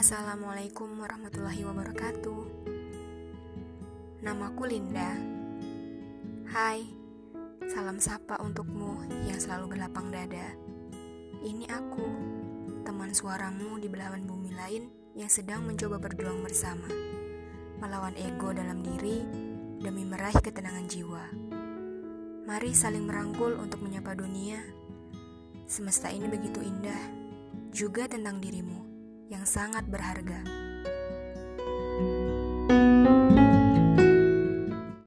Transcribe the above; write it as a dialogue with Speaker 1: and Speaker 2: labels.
Speaker 1: Assalamualaikum warahmatullahi wabarakatuh. Namaku Linda. Hai, salam sapa untukmu yang selalu berlapang dada. Ini aku, teman suaramu di belahan bumi lain yang sedang mencoba berjuang bersama, melawan ego dalam diri demi meraih ketenangan jiwa. Mari saling merangkul untuk menyapa dunia. Semesta ini begitu indah, juga tentang dirimu yang sangat berharga.